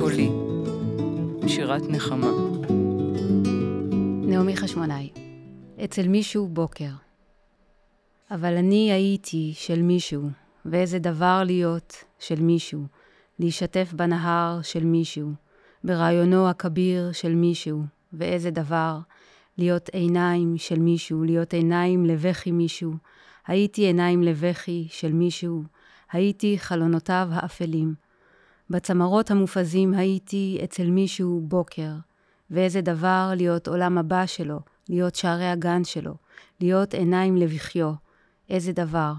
טיפת נחמה. נעמי חשמונאי, אצל מישהו בוקר. אבל אני הייתי של מישהו, ואיזה דבר להיות של מישהו, להשתף בנהר של מישהו, ברעיונו הכביר של מישהו, ואיזה דבר להיות עיניים של מישהו, להיות עיניים לבכי מישהו. הייתי עיניים לבכי של מישהו, הייתי חלונותיו האפלים. בצמרות המופזים הייתי אצל מישהו בוקר, ואיזה דבר להיות עולם הבא שלו, להיות שערי הגן שלו, להיות עיניים לבכיו, איזה דבר.